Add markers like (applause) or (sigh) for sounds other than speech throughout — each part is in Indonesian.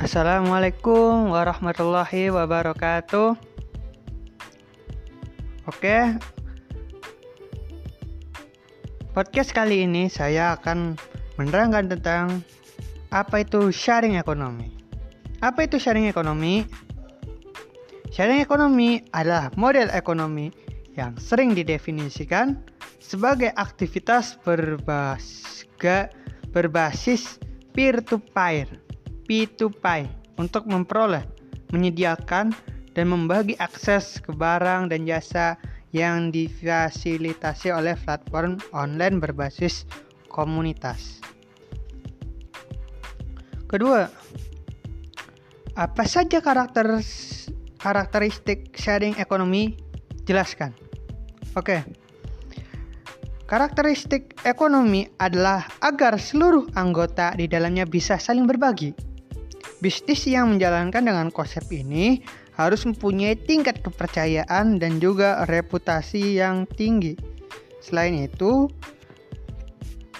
Assalamualaikum warahmatullahi wabarakatuh. Oke. Podcast kali ini saya akan menerangkan tentang apa itu sharing ekonomi. Apa itu sharing ekonomi? Sharing ekonomi adalah model ekonomi yang sering didefinisikan sebagai aktivitas berbasis berbasis peer to peer, P2P untuk memperoleh, menyediakan dan membagi akses ke barang dan jasa yang difasilitasi oleh platform online berbasis komunitas. Kedua, apa saja karakter karakteristik sharing ekonomi? Jelaskan. Oke. Karakteristik ekonomi adalah agar seluruh anggota di dalamnya bisa saling berbagi. Bisnis yang menjalankan dengan konsep ini harus mempunyai tingkat kepercayaan dan juga reputasi yang tinggi. Selain itu,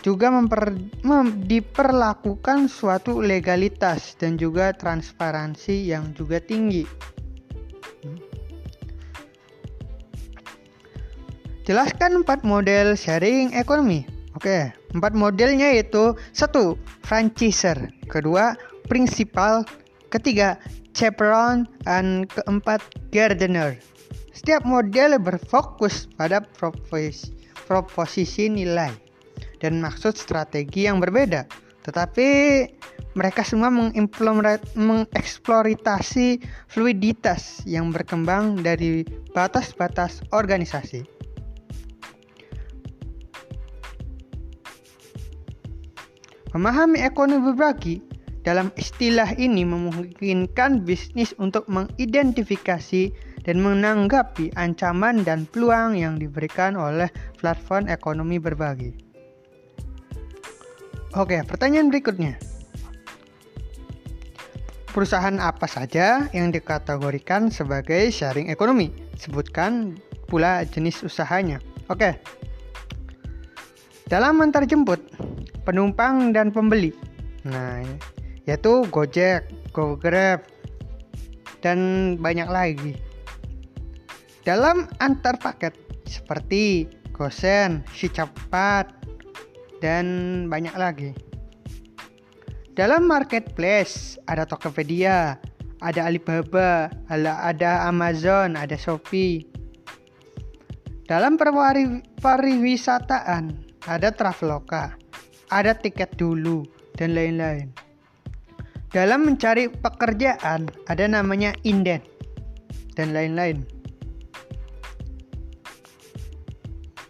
juga memper, mem, diperlakukan suatu legalitas dan juga transparansi yang juga tinggi. Jelaskan empat model sharing ekonomi. Oke, empat modelnya yaitu satu, franchiser, kedua, principal, ketiga, chaperone, dan keempat, gardener. Setiap model berfokus pada propos proposisi nilai dan maksud strategi yang berbeda. Tetapi mereka semua mengeksploitasi fluiditas yang berkembang dari batas-batas organisasi. Memahami ekonomi berbagi dalam istilah ini memungkinkan bisnis untuk mengidentifikasi dan menanggapi ancaman dan peluang yang diberikan oleh platform ekonomi berbagi. Oke, pertanyaan berikutnya. Perusahaan apa saja yang dikategorikan sebagai sharing ekonomi? Sebutkan pula jenis usahanya. Oke. Dalam antar jemput, penumpang dan pembeli. Nah, yaitu Gojek, GoGrab, dan banyak lagi. Dalam antar paket seperti Gosen, Si Cepat, dan banyak lagi. Dalam marketplace ada Tokopedia, ada Alibaba, ada Amazon, ada Shopee. Dalam pariwisataan ada Traveloka, ada tiket dulu, dan lain-lain. Dalam mencari pekerjaan, ada namanya inden, dan lain-lain.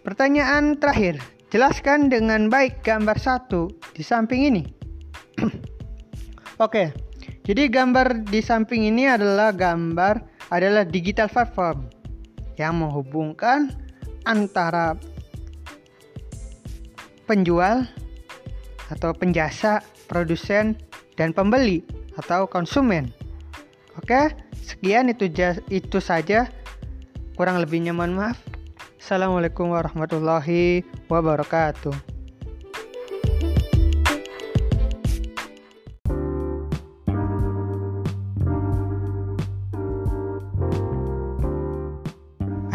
Pertanyaan terakhir, jelaskan dengan baik gambar satu di samping ini. (clears throat) Oke, jadi gambar di samping ini adalah gambar adalah digital platform yang menghubungkan antara penjual atau penjasa, produsen, dan pembeli atau konsumen. Oke, sekian itu itu saja. Kurang lebihnya mohon maaf. Assalamualaikum warahmatullahi wabarakatuh.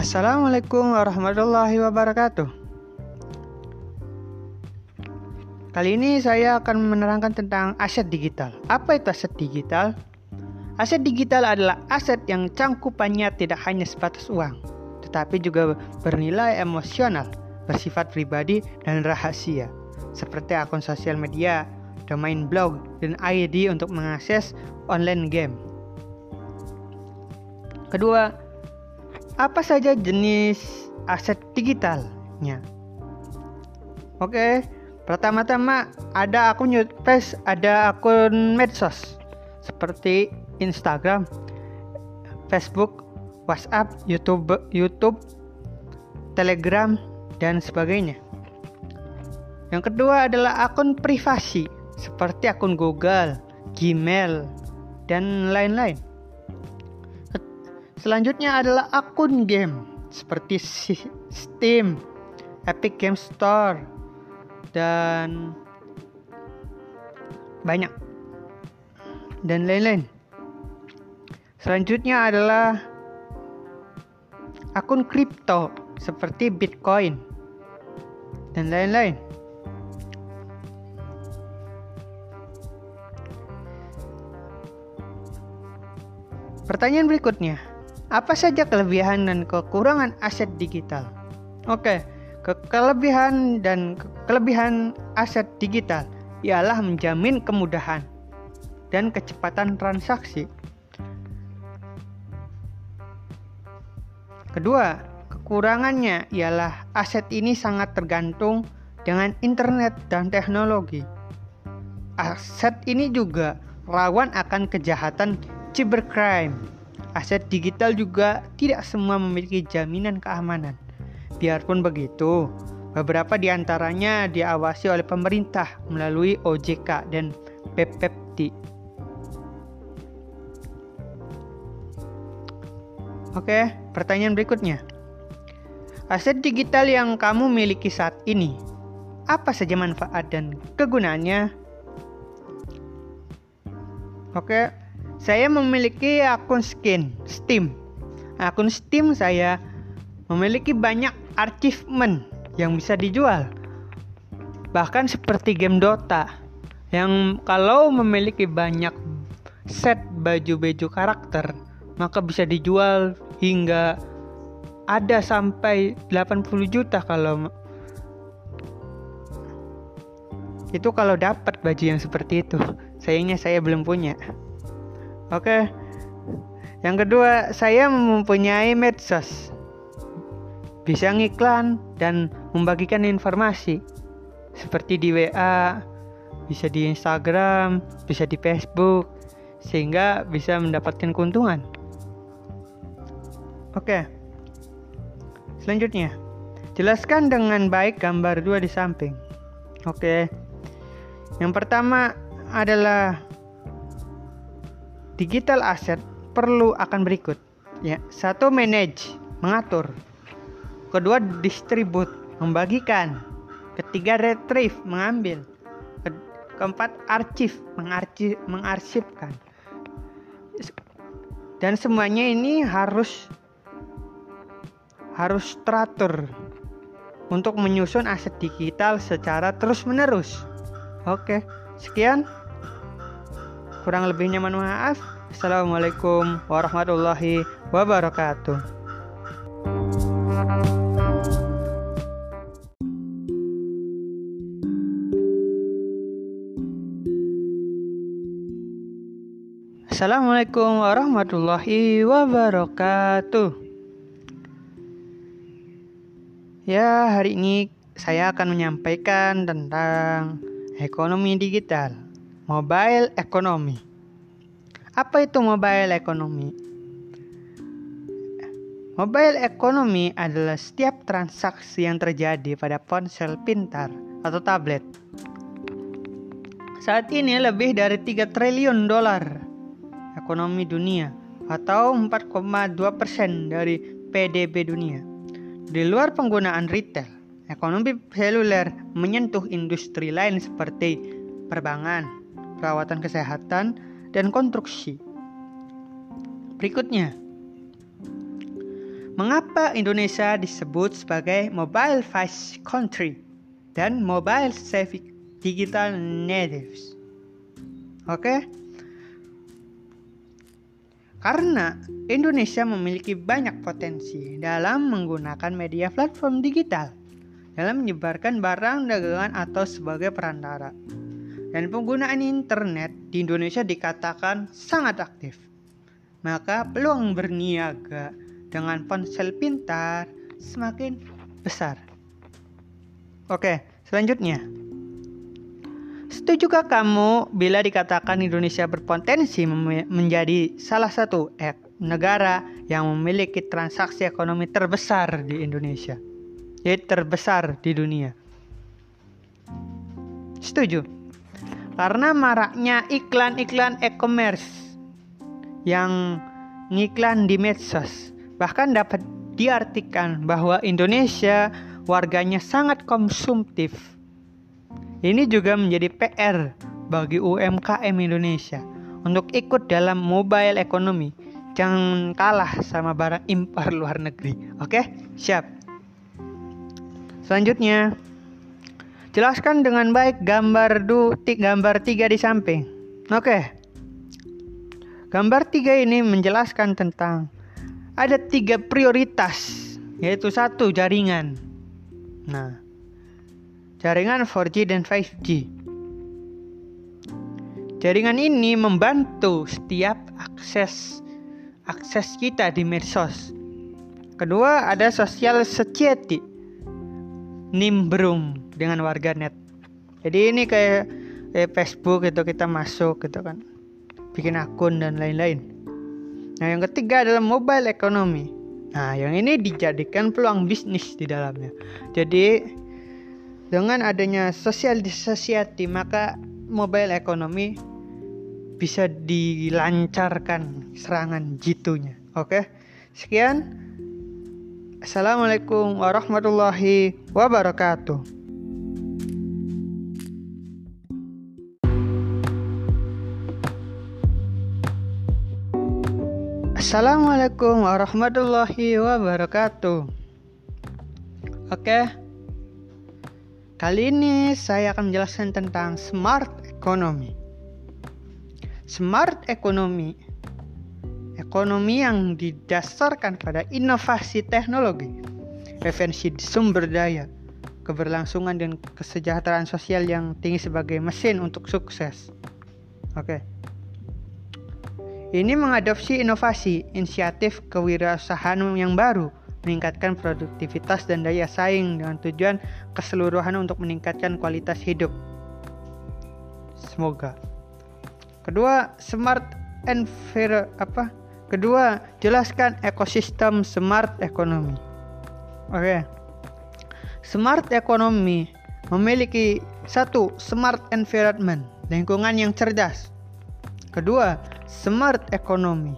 Assalamualaikum warahmatullahi wabarakatuh. Kali ini saya akan menerangkan tentang aset digital. Apa itu aset digital? Aset digital adalah aset yang cangkupannya tidak hanya sebatas uang, tetapi juga bernilai emosional, bersifat pribadi dan rahasia, seperti akun sosial media, domain blog, dan ID untuk mengakses online game. Kedua, apa saja jenis aset digitalnya? Oke, Pertama-tama ada akun YouTube, ada akun medsos seperti Instagram, Facebook, WhatsApp, YouTube, YouTube, Telegram dan sebagainya. Yang kedua adalah akun privasi seperti akun Google, Gmail, dan lain-lain. Selanjutnya adalah akun game seperti Steam, Epic Game Store, dan banyak. dan lain-lain. Selanjutnya adalah akun kripto seperti Bitcoin dan lain-lain. Pertanyaan berikutnya, apa saja kelebihan dan kekurangan aset digital? Oke, ke kelebihan dan ke kelebihan aset digital ialah menjamin kemudahan dan kecepatan transaksi. Kedua, kekurangannya ialah aset ini sangat tergantung dengan internet dan teknologi. Aset ini juga rawan akan kejahatan cybercrime. Aset digital juga tidak semua memiliki jaminan keamanan. Biarpun begitu, beberapa di antaranya diawasi oleh pemerintah melalui OJK dan PPPT. Oke, pertanyaan berikutnya. Aset digital yang kamu miliki saat ini, apa saja manfaat dan kegunaannya? Oke, saya memiliki akun skin Steam. Akun Steam saya memiliki banyak achievement yang bisa dijual. Bahkan seperti game Dota yang kalau memiliki banyak set baju-baju karakter maka bisa dijual hingga ada sampai 80 juta kalau itu kalau dapat baju yang seperti itu. Sayangnya saya belum punya. Oke. Yang kedua, saya mempunyai medsos. Bisa ngiklan dan membagikan informasi seperti di WA, bisa di Instagram, bisa di Facebook sehingga bisa mendapatkan keuntungan. Oke. Selanjutnya, jelaskan dengan baik gambar dua di samping. Oke. Yang pertama adalah digital asset perlu akan berikut ya satu manage mengatur kedua distribute membagikan. Ketiga retrieve mengambil. Ke keempat arsip mengarsip mengarsipkan. Dan semuanya ini harus harus teratur untuk menyusun aset digital secara terus menerus oke sekian. Kurang lebihnya mohon maaf. Assalamualaikum warahmatullahi wabarakatuh. Assalamualaikum warahmatullahi wabarakatuh. Ya, hari ini saya akan menyampaikan tentang ekonomi digital. Mobile economy. Apa itu mobile economy? Mobile economy adalah setiap transaksi yang terjadi pada ponsel pintar atau tablet. Saat ini lebih dari 3 triliun dolar ekonomi dunia atau 4,2 persen dari PDB dunia. Di luar penggunaan retail, ekonomi seluler menyentuh industri lain seperti perbankan, perawatan kesehatan, dan konstruksi. Berikutnya, mengapa Indonesia disebut sebagai mobile first country dan mobile savvy digital natives? Oke. Karena Indonesia memiliki banyak potensi dalam menggunakan media platform digital dalam menyebarkan barang dagangan atau sebagai perantara dan penggunaan internet di Indonesia dikatakan sangat aktif. Maka peluang berniaga dengan ponsel pintar semakin besar. Oke, selanjutnya. Setujukah kamu bila dikatakan Indonesia berpotensi menjadi salah satu negara yang memiliki transaksi ekonomi terbesar di Indonesia? Yaitu terbesar di dunia. Setuju? karena maraknya iklan-iklan e-commerce yang ngiklan di medsos. Bahkan dapat diartikan bahwa Indonesia warganya sangat konsumtif. Ini juga menjadi PR bagi UMKM Indonesia untuk ikut dalam mobile economy. Jangan kalah sama barang impor luar negeri. Oke, siap. Selanjutnya, jelaskan dengan baik gambar du, gambar tiga di samping. Oke. Gambar tiga ini menjelaskan tentang ada tiga prioritas, yaitu satu jaringan. Nah, jaringan 4G dan 5G. Jaringan ini membantu setiap akses akses kita di medsos. Kedua, ada sosial security. Nimbrung dengan warganet. Jadi ini kayak, kayak Facebook itu kita masuk gitu kan. Bikin akun dan lain-lain. Nah, yang ketiga adalah mobile economy. Nah, yang ini dijadikan peluang bisnis di dalamnya. Jadi dengan adanya social society maka mobile economy bisa dilancarkan serangan jitunya. Oke. Sekian. Assalamualaikum warahmatullahi wabarakatuh. Assalamualaikum warahmatullahi wabarakatuh. Oke. Kali ini saya akan menjelaskan tentang smart economy. Smart economy ekonomi yang didasarkan pada inovasi teknologi, prevensi sumber daya, keberlangsungan dan kesejahteraan sosial yang tinggi sebagai mesin untuk sukses. Oke. Ini mengadopsi inovasi, inisiatif kewirausahaan yang baru, meningkatkan produktivitas dan daya saing dengan tujuan keseluruhan untuk meningkatkan kualitas hidup. Semoga. Kedua, smart environment apa? Kedua, jelaskan ekosistem smart economy. Oke. Okay. Smart economy memiliki satu smart environment, lingkungan yang cerdas. Kedua, smart economy.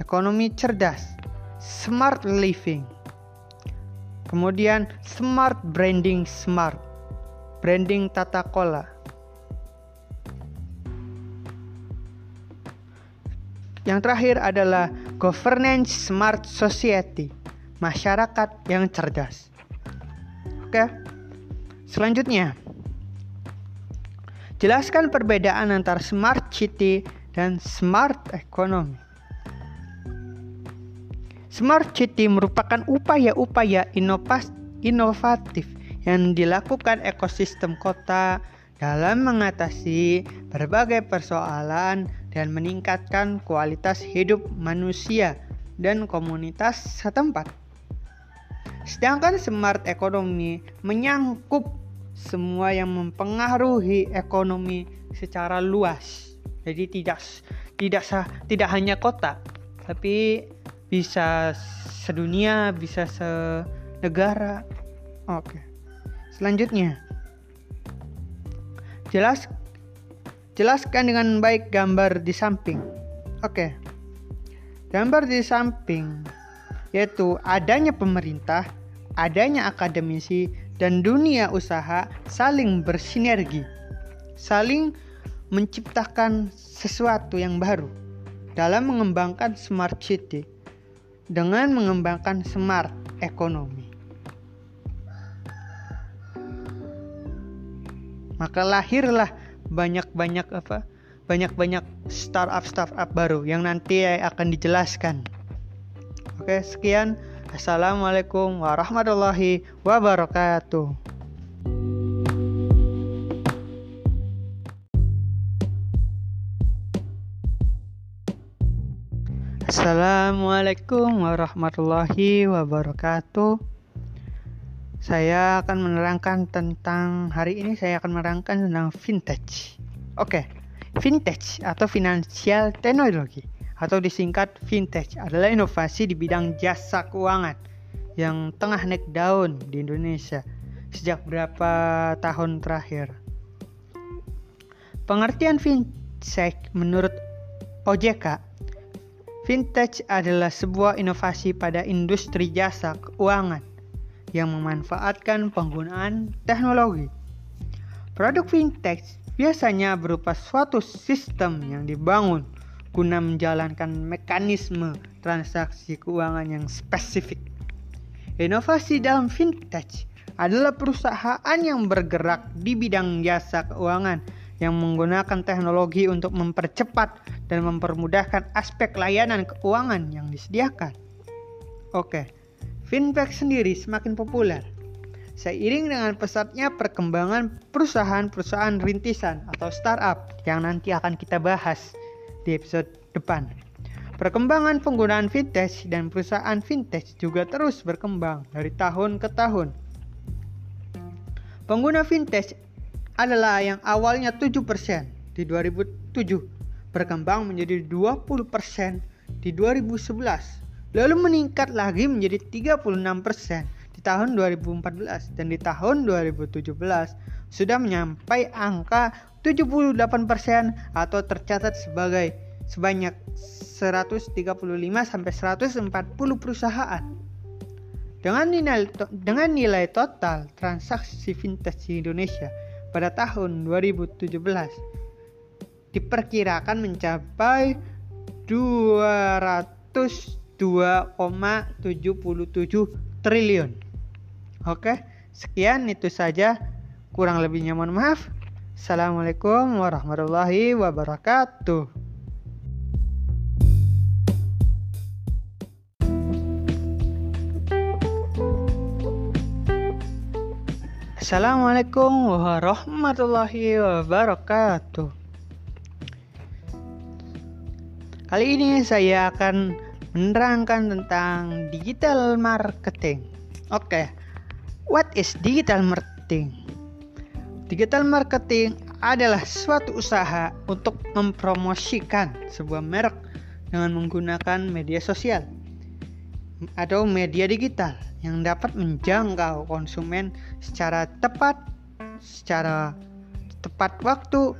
Ekonomi cerdas, smart living. Kemudian smart branding smart. Branding tata kola Yang terakhir adalah governance smart society, masyarakat yang cerdas. Oke. Selanjutnya, jelaskan perbedaan antara smart city dan smart economy. Smart city merupakan upaya-upaya inovatif yang dilakukan ekosistem kota dalam mengatasi berbagai persoalan dan meningkatkan kualitas hidup manusia dan komunitas setempat. Sedangkan smart economy menyangkup semua yang mempengaruhi ekonomi secara luas. Jadi tidak tidak tidak hanya kota, tapi bisa sedunia, bisa senegara. Oke. Selanjutnya, jelas Jelaskan dengan baik gambar di samping. Oke. Gambar di samping yaitu adanya pemerintah, adanya akademisi dan dunia usaha saling bersinergi. Saling menciptakan sesuatu yang baru dalam mengembangkan smart city dengan mengembangkan smart ekonomi. Maka lahirlah banyak-banyak apa banyak-banyak startup startup baru yang nanti akan dijelaskan. Oke, sekian. Assalamualaikum warahmatullahi wabarakatuh. Assalamualaikum warahmatullahi wabarakatuh. Saya akan menerangkan tentang hari ini saya akan menerangkan tentang vintage. Oke, okay. vintage atau financial technology atau disingkat vintage adalah inovasi di bidang jasa keuangan yang tengah naik daun di Indonesia sejak berapa tahun terakhir. Pengertian vintage menurut OJK Vintage adalah sebuah inovasi pada industri jasa keuangan yang memanfaatkan penggunaan teknologi. Produk vintage biasanya berupa suatu sistem yang dibangun guna menjalankan mekanisme transaksi keuangan yang spesifik. Inovasi dalam fintech adalah perusahaan yang bergerak di bidang jasa keuangan yang menggunakan teknologi untuk mempercepat dan mempermudahkan aspek layanan keuangan yang disediakan. Oke, fintech sendiri semakin populer seiring dengan pesatnya perkembangan perusahaan-perusahaan rintisan atau startup yang nanti akan kita bahas di episode depan. Perkembangan penggunaan fintech dan perusahaan fintech juga terus berkembang dari tahun ke tahun. Pengguna fintech adalah yang awalnya 7% di 2007 berkembang menjadi 20% di 2011 lalu meningkat lagi menjadi 36% di tahun 2014 dan di tahun 2017 sudah menyampai angka 78% atau tercatat sebagai sebanyak 135 sampai 140 perusahaan. Dengan nilai dengan nilai total transaksi fintech di Indonesia pada tahun 2017 diperkirakan mencapai 202,77 triliun. Oke, sekian itu saja. Kurang lebihnya mohon maaf. Assalamualaikum warahmatullahi wabarakatuh. Assalamualaikum warahmatullahi wabarakatuh. Kali ini saya akan menerangkan tentang digital marketing. Oke, What is digital marketing? Digital marketing adalah suatu usaha untuk mempromosikan sebuah merek dengan menggunakan media sosial atau media digital yang dapat menjangkau konsumen secara tepat, secara tepat waktu,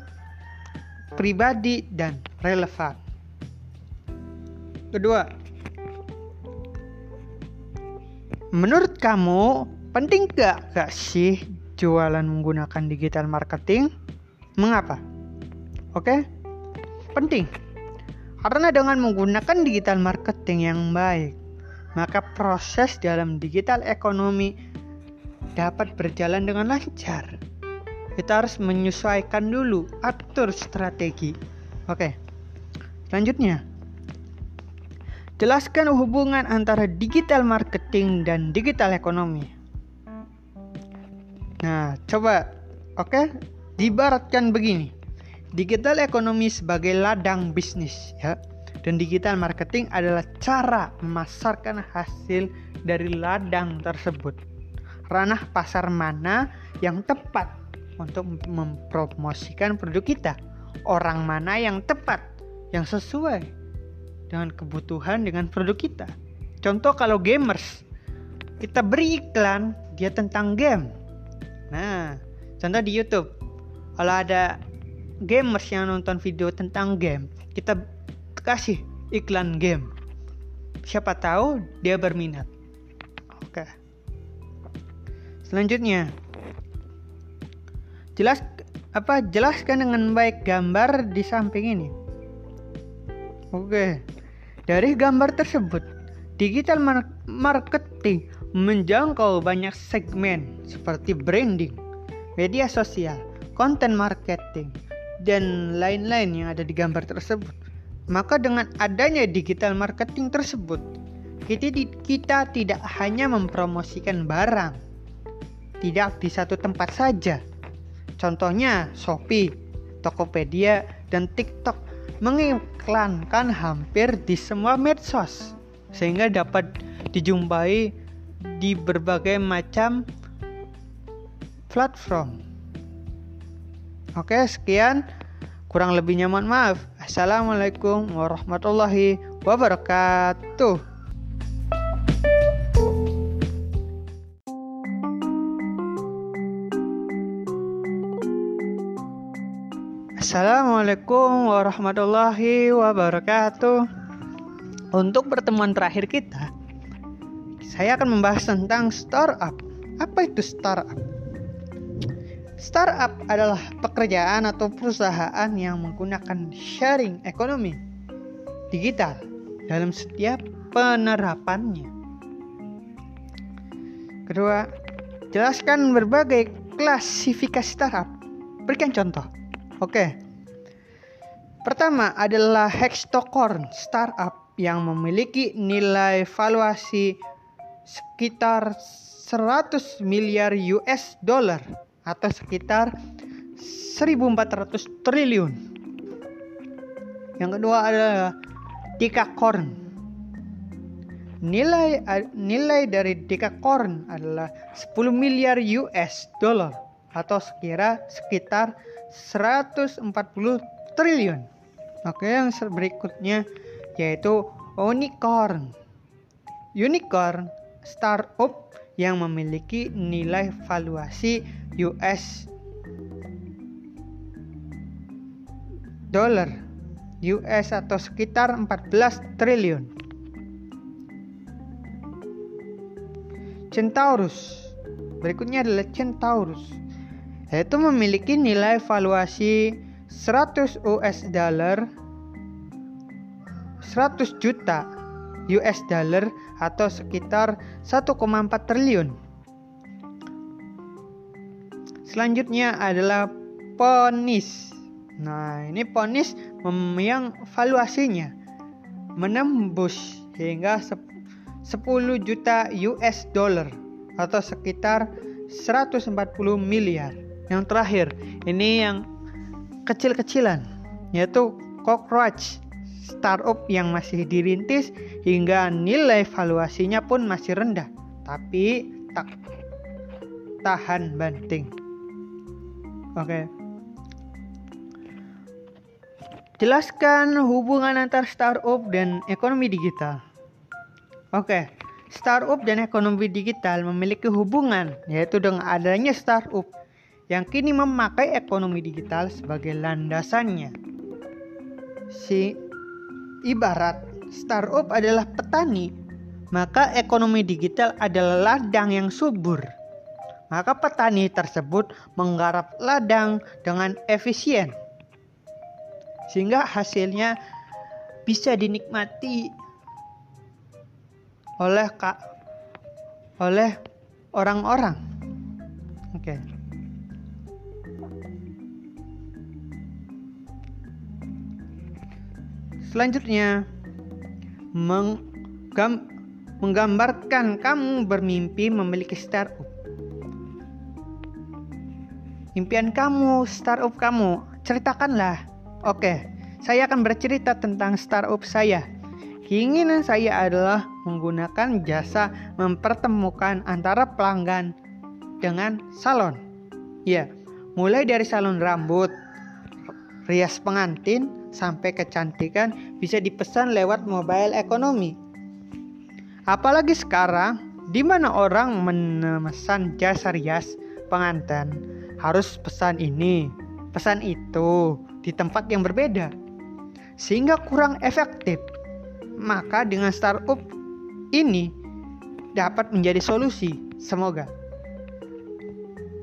pribadi, dan relevan. Kedua, menurut kamu Penting gak, gak sih jualan menggunakan digital marketing? Mengapa? Oke, penting. Karena dengan menggunakan digital marketing yang baik, maka proses dalam digital ekonomi dapat berjalan dengan lancar. Kita harus menyesuaikan dulu, atur strategi. Oke, selanjutnya. Jelaskan hubungan antara digital marketing dan digital ekonomi. Nah, coba oke, okay? dibaratkan begini. Digital ekonomi sebagai ladang bisnis ya. Dan digital marketing adalah cara memasarkan hasil dari ladang tersebut. Ranah pasar mana yang tepat untuk mempromosikan produk kita? Orang mana yang tepat, yang sesuai dengan kebutuhan dengan produk kita? Contoh kalau gamers, kita beri iklan dia tentang game Nah, contoh di YouTube. Kalau ada gamers yang nonton video tentang game, kita kasih iklan game. Siapa tahu dia berminat. Oke. Selanjutnya, jelas apa jelaskan dengan baik gambar di samping ini. Oke. Dari gambar tersebut, digital marketing menjangkau banyak segmen seperti branding, media sosial, konten marketing, dan lain-lain yang ada di gambar tersebut. Maka dengan adanya digital marketing tersebut, kita, kita tidak hanya mempromosikan barang, tidak di satu tempat saja. Contohnya Shopee, Tokopedia, dan TikTok mengiklankan hampir di semua medsos sehingga dapat dijumpai di berbagai macam platform. Oke, sekian. Kurang lebihnya mohon maaf. Assalamualaikum warahmatullahi wabarakatuh. Assalamualaikum warahmatullahi wabarakatuh. Untuk pertemuan terakhir kita, saya akan membahas tentang startup. Apa itu startup? Startup adalah pekerjaan atau perusahaan yang menggunakan sharing ekonomi digital dalam setiap penerapannya. Kedua, jelaskan berbagai klasifikasi startup. Berikan contoh. Oke. Pertama adalah Hextocorn startup yang memiliki nilai valuasi sekitar 100 miliar US dollar atau sekitar 1400 triliun. Yang kedua adalah Dekakorn. Nilai nilai dari Dekakorn adalah 10 miliar US dollar atau sekira sekitar 140 triliun. Oke, yang berikutnya yaitu Unicorn. Unicorn startup yang memiliki nilai valuasi US dollar US atau sekitar 14 triliun. Centaurus. Berikutnya adalah Centaurus. Yaitu memiliki nilai valuasi 100 US dollar 100 juta US dollar atau sekitar 1,4 triliun. Selanjutnya adalah ponis. Nah, ini ponis yang valuasinya menembus hingga 10 juta US dollar atau sekitar 140 miliar. Yang terakhir, ini yang kecil-kecilan yaitu cockroach startup yang masih dirintis hingga nilai valuasinya pun masih rendah tapi tak tahan banting. Oke. Jelaskan hubungan antar startup dan ekonomi digital. Oke, startup dan ekonomi digital memiliki hubungan yaitu dengan adanya startup yang kini memakai ekonomi digital sebagai landasannya. Si ibarat startup adalah petani, maka ekonomi digital adalah ladang yang subur maka petani tersebut menggarap ladang dengan efisien sehingga hasilnya bisa dinikmati oleh kak oleh orang-orang. Oke. Okay. Selanjutnya menggambarkan kamu bermimpi memiliki startup impian kamu, startup kamu, ceritakanlah. Oke, saya akan bercerita tentang startup saya. Keinginan saya adalah menggunakan jasa mempertemukan antara pelanggan dengan salon. Ya, mulai dari salon rambut, rias pengantin, sampai kecantikan bisa dipesan lewat mobile ekonomi. Apalagi sekarang, di mana orang memesan jasa rias pengantin harus pesan ini, pesan itu di tempat yang berbeda, sehingga kurang efektif. Maka dengan startup ini dapat menjadi solusi. Semoga.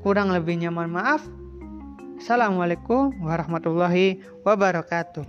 Kurang lebihnya mohon maaf. Assalamualaikum warahmatullahi wabarakatuh.